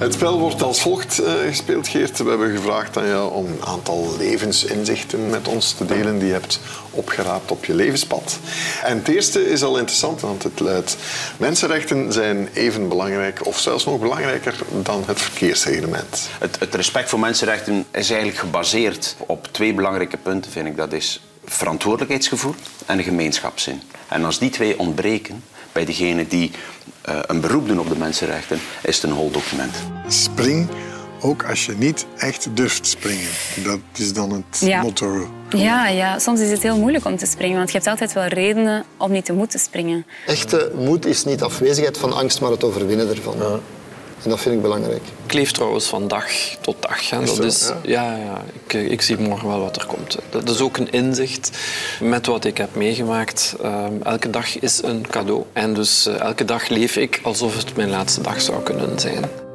Het spel wordt als volgt eh, gespeeld, Geert. We hebben gevraagd aan jou om een aantal levensinzichten met ons te delen die je hebt opgeraapt op je levenspad. En het eerste is al interessant, want het luidt... Mensenrechten zijn even belangrijk, of zelfs nog belangrijker, dan het verkeersreglement. Het, het respect voor mensenrechten is eigenlijk gebaseerd op twee belangrijke punten, vind ik. Dat is verantwoordelijkheidsgevoel en gemeenschapszin. En als die twee ontbreken bij degenen die uh, een beroep doen op de mensenrechten, is het een hol document. Spring ook als je niet echt durft springen. Dat is dan het Ja. motto. Ja, ja, soms is het heel moeilijk om te springen, want je hebt altijd wel redenen om niet te moeten springen. Echte moed is niet afwezigheid van angst, maar het overwinnen ervan. En dat vind ik belangrijk. Ik leef trouwens van dag tot dag. Hè. Dat zo? is, ja, ja, ik, ik zie morgen wel wat er komt. Dat is ook een inzicht met wat ik heb meegemaakt. Ehm, elke dag is een cadeau. En dus eh, elke dag leef ik alsof het mijn laatste dag zou kunnen zijn.